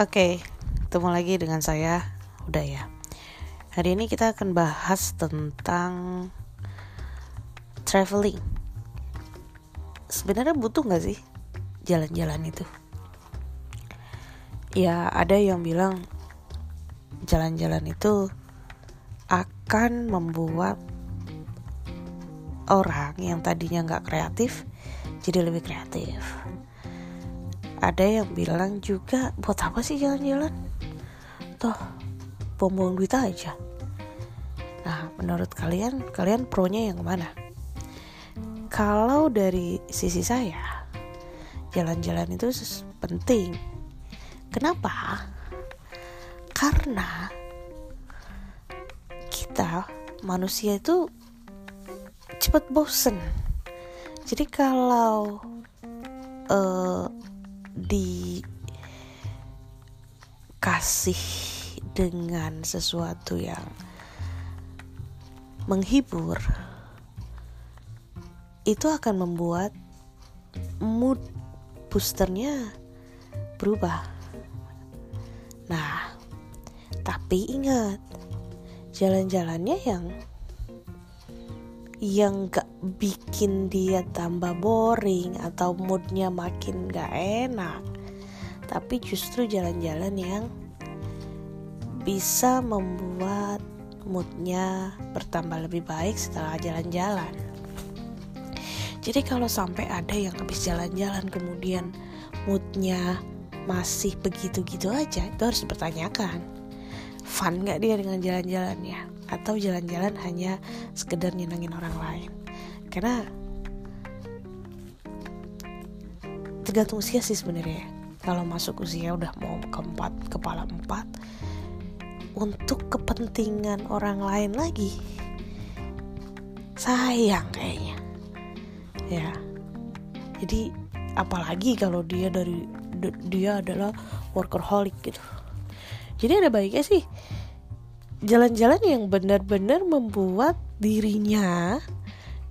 Oke, ketemu lagi dengan saya, udah ya. Hari ini kita akan bahas tentang traveling. Sebenarnya butuh nggak sih jalan-jalan itu? Ya, ada yang bilang jalan-jalan itu akan membuat orang yang tadinya nggak kreatif jadi lebih kreatif ada yang bilang juga buat apa sih jalan-jalan? Toh buang-buang duit aja. Nah menurut kalian kalian pronya yang mana? Kalau dari sisi saya jalan-jalan itu penting. Kenapa? Karena kita manusia itu cepet bosen. Jadi kalau uh, dikasih dengan sesuatu yang menghibur itu akan membuat mood boosternya berubah. Nah tapi ingat jalan-jalannya yang yang gak bikin dia tambah boring atau moodnya makin gak enak. Tapi justru jalan-jalan yang bisa membuat moodnya bertambah lebih baik setelah jalan-jalan. Jadi kalau sampai ada yang habis jalan-jalan kemudian moodnya masih begitu-gitu aja itu harus dipertanyakan. Fun gak dia dengan jalan-jalannya atau jalan-jalan hanya sekedar nyenengin orang lain karena tergantung usia sih sebenarnya kalau masuk usia udah mau keempat kepala empat untuk kepentingan orang lain lagi sayang kayaknya. Ya. Jadi apalagi kalau dia dari dia adalah workaholic gitu. Jadi ada baiknya sih jalan-jalan yang benar-benar membuat dirinya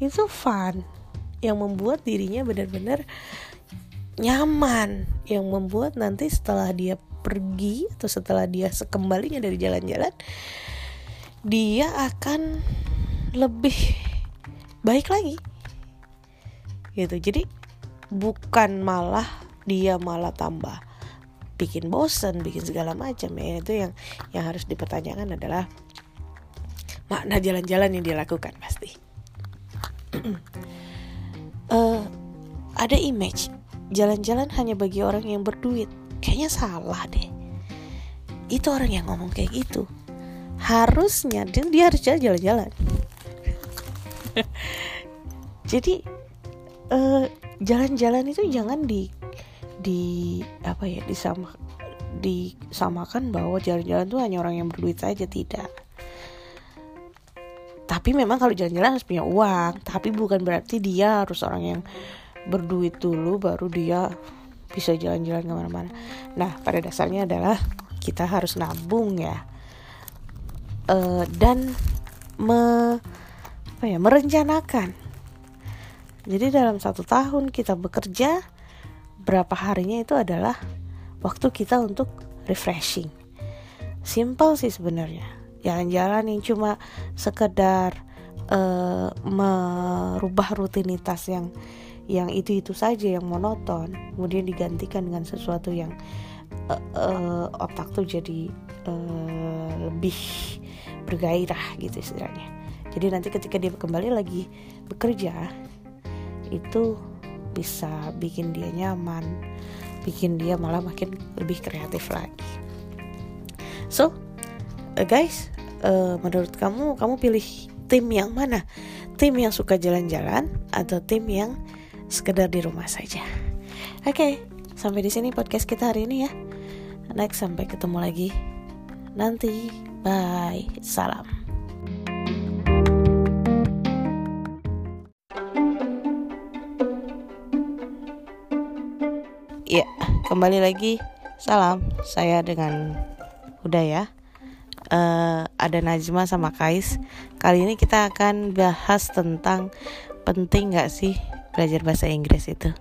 itu fun. Yang membuat dirinya benar-benar nyaman. Yang membuat nanti setelah dia pergi atau setelah dia sekembalinya dari jalan-jalan dia akan lebih baik lagi. Gitu. Jadi bukan malah dia malah tambah bikin bosen bikin segala macam ya. Itu yang yang harus dipertanyakan adalah makna jalan-jalan yang dilakukan pasti uh, ada image jalan-jalan hanya bagi orang yang berduit. Kayaknya salah deh. Itu orang yang ngomong kayak gitu. Harusnya dia, harus jalan-jalan. Jadi uh, jalan-jalan itu jangan di di apa ya disama disamakan bahwa jalan-jalan tuh hanya orang yang berduit saja. Tidak tapi memang kalau jalan-jalan harus punya uang. Tapi bukan berarti dia harus orang yang berduit dulu baru dia bisa jalan-jalan ke mana-mana. Nah pada dasarnya adalah kita harus nabung ya. Uh, dan me, apa ya merencanakan. Jadi dalam satu tahun kita bekerja berapa harinya itu adalah waktu kita untuk refreshing. Simple sih sebenarnya. Jalan-jalan yang cuma sekedar uh, merubah rutinitas yang yang itu-itu saja yang monoton, kemudian digantikan dengan sesuatu yang uh, uh, otak tuh jadi uh, lebih bergairah gitu istilahnya. Jadi nanti ketika dia kembali lagi bekerja itu bisa bikin dia nyaman bikin dia malah makin lebih kreatif lagi so uh, guys uh, menurut kamu kamu pilih tim yang mana? Tim yang suka jalan-jalan atau tim yang sekedar di rumah saja? Oke okay, sampai di sini podcast kita hari ini ya. Next sampai ketemu lagi. Nanti bye. Salam. Ya, kembali lagi. Salam, saya dengan Huda ya. Uh, ada Najma sama Kais. Kali ini kita akan bahas tentang penting gak sih belajar bahasa Inggris itu.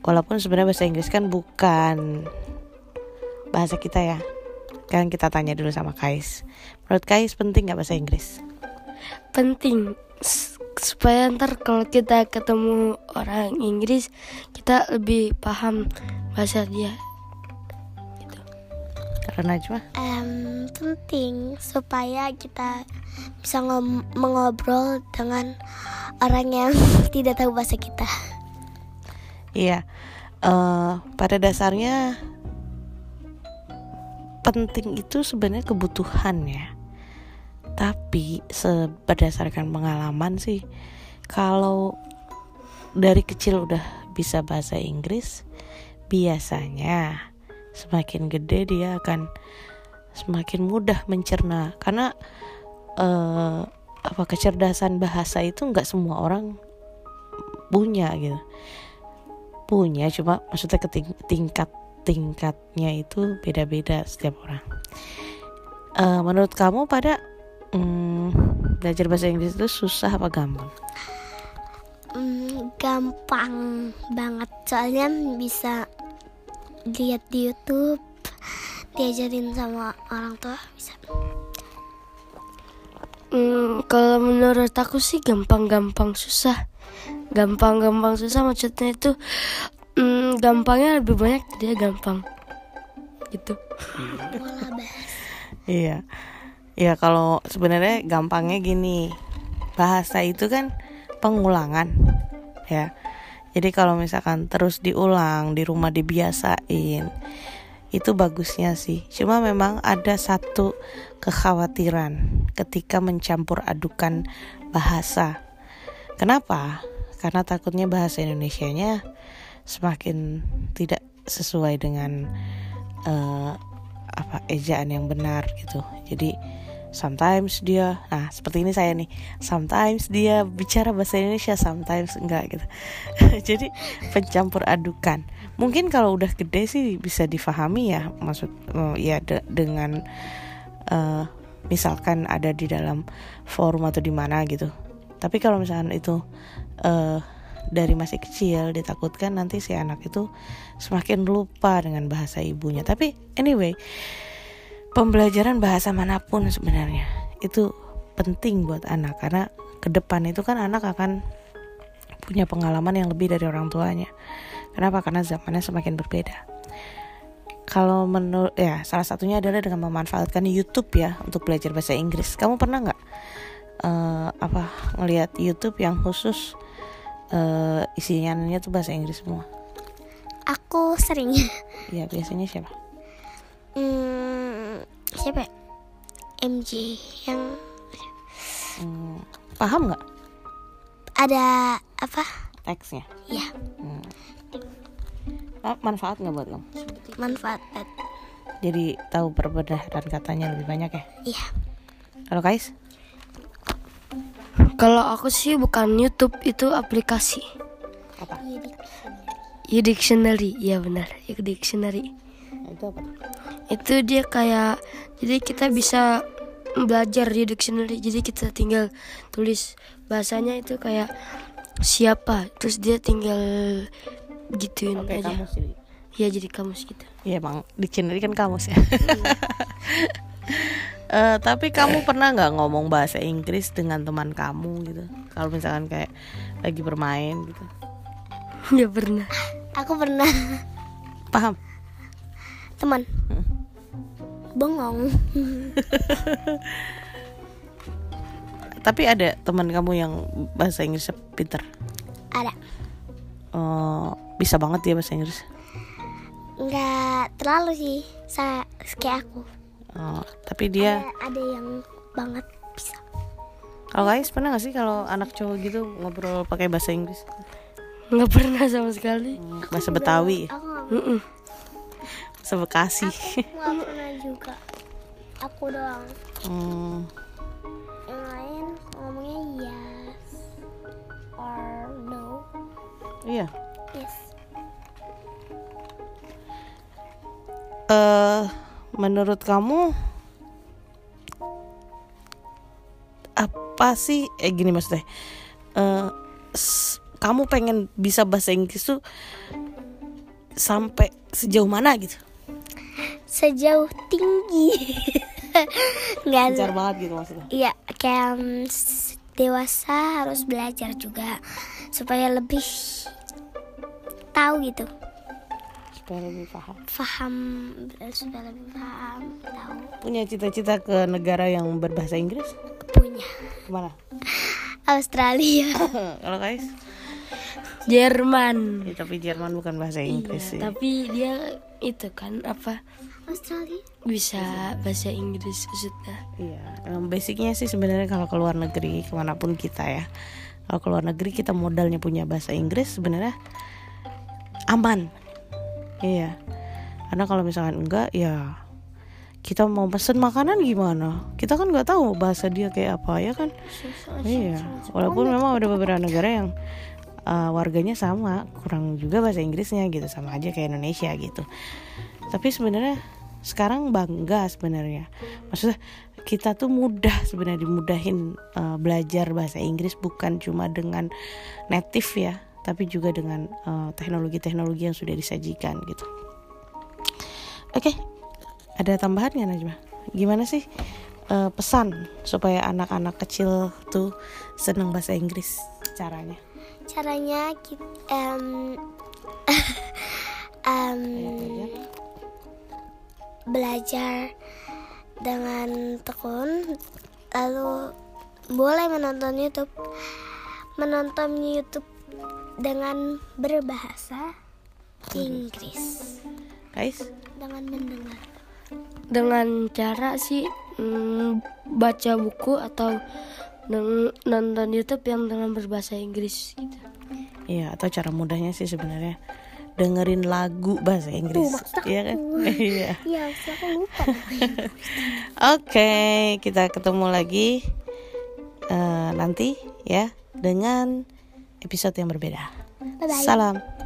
Walaupun sebenarnya bahasa Inggris kan bukan bahasa kita ya. Sekarang kita tanya dulu sama Kais. Menurut Kais penting nggak bahasa Inggris? penting supaya ntar kalau kita ketemu orang Inggris kita lebih paham bahasa dia Karena cuma Em, penting supaya kita bisa mengobrol dengan orang yang tidak tahu bahasa kita. Iya, eh pada dasarnya penting itu sebenarnya kebutuhan ya. Tapi berdasarkan pengalaman sih, kalau dari kecil udah bisa bahasa Inggris, biasanya semakin gede dia akan semakin mudah mencerna karena eh, apa kecerdasan bahasa itu nggak semua orang punya gitu punya cuma maksudnya ke ting- tingkat tingkatnya itu beda-beda setiap orang. Eh, menurut kamu pada mm, belajar bahasa Inggris itu susah apa gampang? Hmm, gampang banget soalnya bisa lihat di YouTube, diajarin sama orang tua bisa. Hmm, kalau menurut aku sih gampang-gampang susah gampang-gampang susah maksudnya itu hmm, gampangnya lebih banyak dia gampang gitu. Iya, iya kalau sebenarnya gampangnya gini bahasa itu kan pengulangan ya. Jadi kalau misalkan terus diulang di rumah dibiasain itu bagusnya sih. Cuma memang ada satu kekhawatiran ketika mencampur adukan bahasa. Kenapa? Karena takutnya bahasa Indonesianya semakin tidak sesuai dengan eh, apa ejaan yang benar gitu. Jadi sometimes dia nah seperti ini saya nih. Sometimes dia bicara bahasa Indonesia sometimes enggak gitu. Jadi pencampur adukan. Mungkin kalau udah gede sih bisa difahami ya maksud eh, ya de- dengan eh, misalkan ada di dalam forum atau di mana gitu. Tapi kalau misalkan itu eh, dari masih kecil ditakutkan nanti si anak itu semakin lupa dengan bahasa ibunya. Tapi anyway pembelajaran bahasa mana pun sebenarnya itu penting buat anak karena ke depan itu kan anak akan punya pengalaman yang lebih dari orang tuanya. Kenapa? Karena zamannya semakin berbeda. Kalau menurut ya salah satunya adalah dengan memanfaatkan YouTube ya untuk belajar bahasa Inggris. Kamu pernah nggak eh, apa ngelihat YouTube yang khusus eh, isinya tuh bahasa Inggris semua? Aku sering. Ya biasanya siapa? Hmm, siapa? ya? MJ yang Hmm, paham nggak ada apa? teksnya? Ya, Hmm. Manfaat nggak buat kamu? manfaat. Jadi tahu perbedaan katanya lebih banyak ya. Iya. Kalau Kais? kalau aku sih bukan YouTube itu aplikasi Apa? e-dictionary ya benar e-dictionary Nah, itu apa? itu dia kayak jadi kita bisa belajar di dictionary jadi kita tinggal tulis bahasanya itu kayak siapa terus dia tinggal gituin Kayak aja kamu sih. ya jadi kamus gitu Iya bang, dictionary kan kamus ya. Eh, tapi kamu pernah nggak ngomong bahasa Inggris dengan teman kamu gitu? Kalau misalkan kayak lagi bermain gitu, ya pernah Aku pernah paham? Teman. Bengong. Tapi ada teman kamu yang bahasa Inggrisnya pinter, Ada. Eh, bisa banget dia bahasa Inggris. Nggak terlalu sih. Saya kayak aku. Eh, tapi dia, Ada, ada yang banget bisa. kalau Kais pernah nggak sih kalau anak cowok gitu ngobrol pakai bahasa Inggris, nggak pernah sama sekali Hmm, bahasa Betawi, Aku nggak Mm-mm. Bahasa Bekasi. nggak pernah juga. Aku doang. Hmm. Yang lain ngomongnya yes or no. Iya. Yes. eh menurut kamu apa sih eh gini maksudnya s- kamu pengen bisa bahasa Inggris tuh sampai sejauh mana gitu sejauh tinggi nggak Gencar banget gitu maksudnya. Iya, kayak mm, dewasa harus belajar juga supaya lebih tahu gitu, Supaya lebih paham. paham supaya lebih paham tahu Punya cita-cita ke negara yang berbahasa Inggris? punya Ke mana? Australia. Kalau guys? Jerman Ya, tapi Jerman bukan bahasa Inggris sih. Iya, tapi dia itu kan apa Australia? bisa bahasa Inggris maksudnya Iya, emang basicnya sih sebenarnya kalau ke luar negeri ke mana pun kita ya, kalau ke luar negeri kita modalnya punya bahasa Inggris sebenarnya aman. Iya, karena kalau misalkan enggak ya kita mau pesen makanan gimana? Kita kan nggak tahu bahasa dia kayak apa ya kan? Iya, walaupun memang ada beberapa negara yang uh, warganya sama, kurang juga bahasa Inggrisnya gitu, sama aja kayak Indonesia gitu. Tapi sebenarnya sekarang bangga sebenarnya, maksudnya kita tuh mudah sebenarnya dimudahin uh, belajar bahasa Inggris bukan cuma dengan native ya, tapi juga dengan uh, teknologi-teknologi yang sudah disajikan gitu. Oke, ada tambahan nggak Najma? Gimana sih uh, pesan supaya anak-anak kecil tuh seneng bahasa Inggris caranya? Caranya kita em, em, belajar dengan tekun, lalu boleh menonton YouTube, menonton YouTube dengan berbahasa Inggris Guys, dengan mendengar. dengan cara sih mm, baca buku atau nonton YouTube yang dengan berbahasa Inggris gitu. Iya, atau cara mudahnya sih sebenarnya dengerin lagu bahasa Inggris. Iya kan? Iya. Iya, aku lupa. Oke, kita ketemu lagi eh, nanti ya dengan episode yang berbeda. Bye-bye. Salam.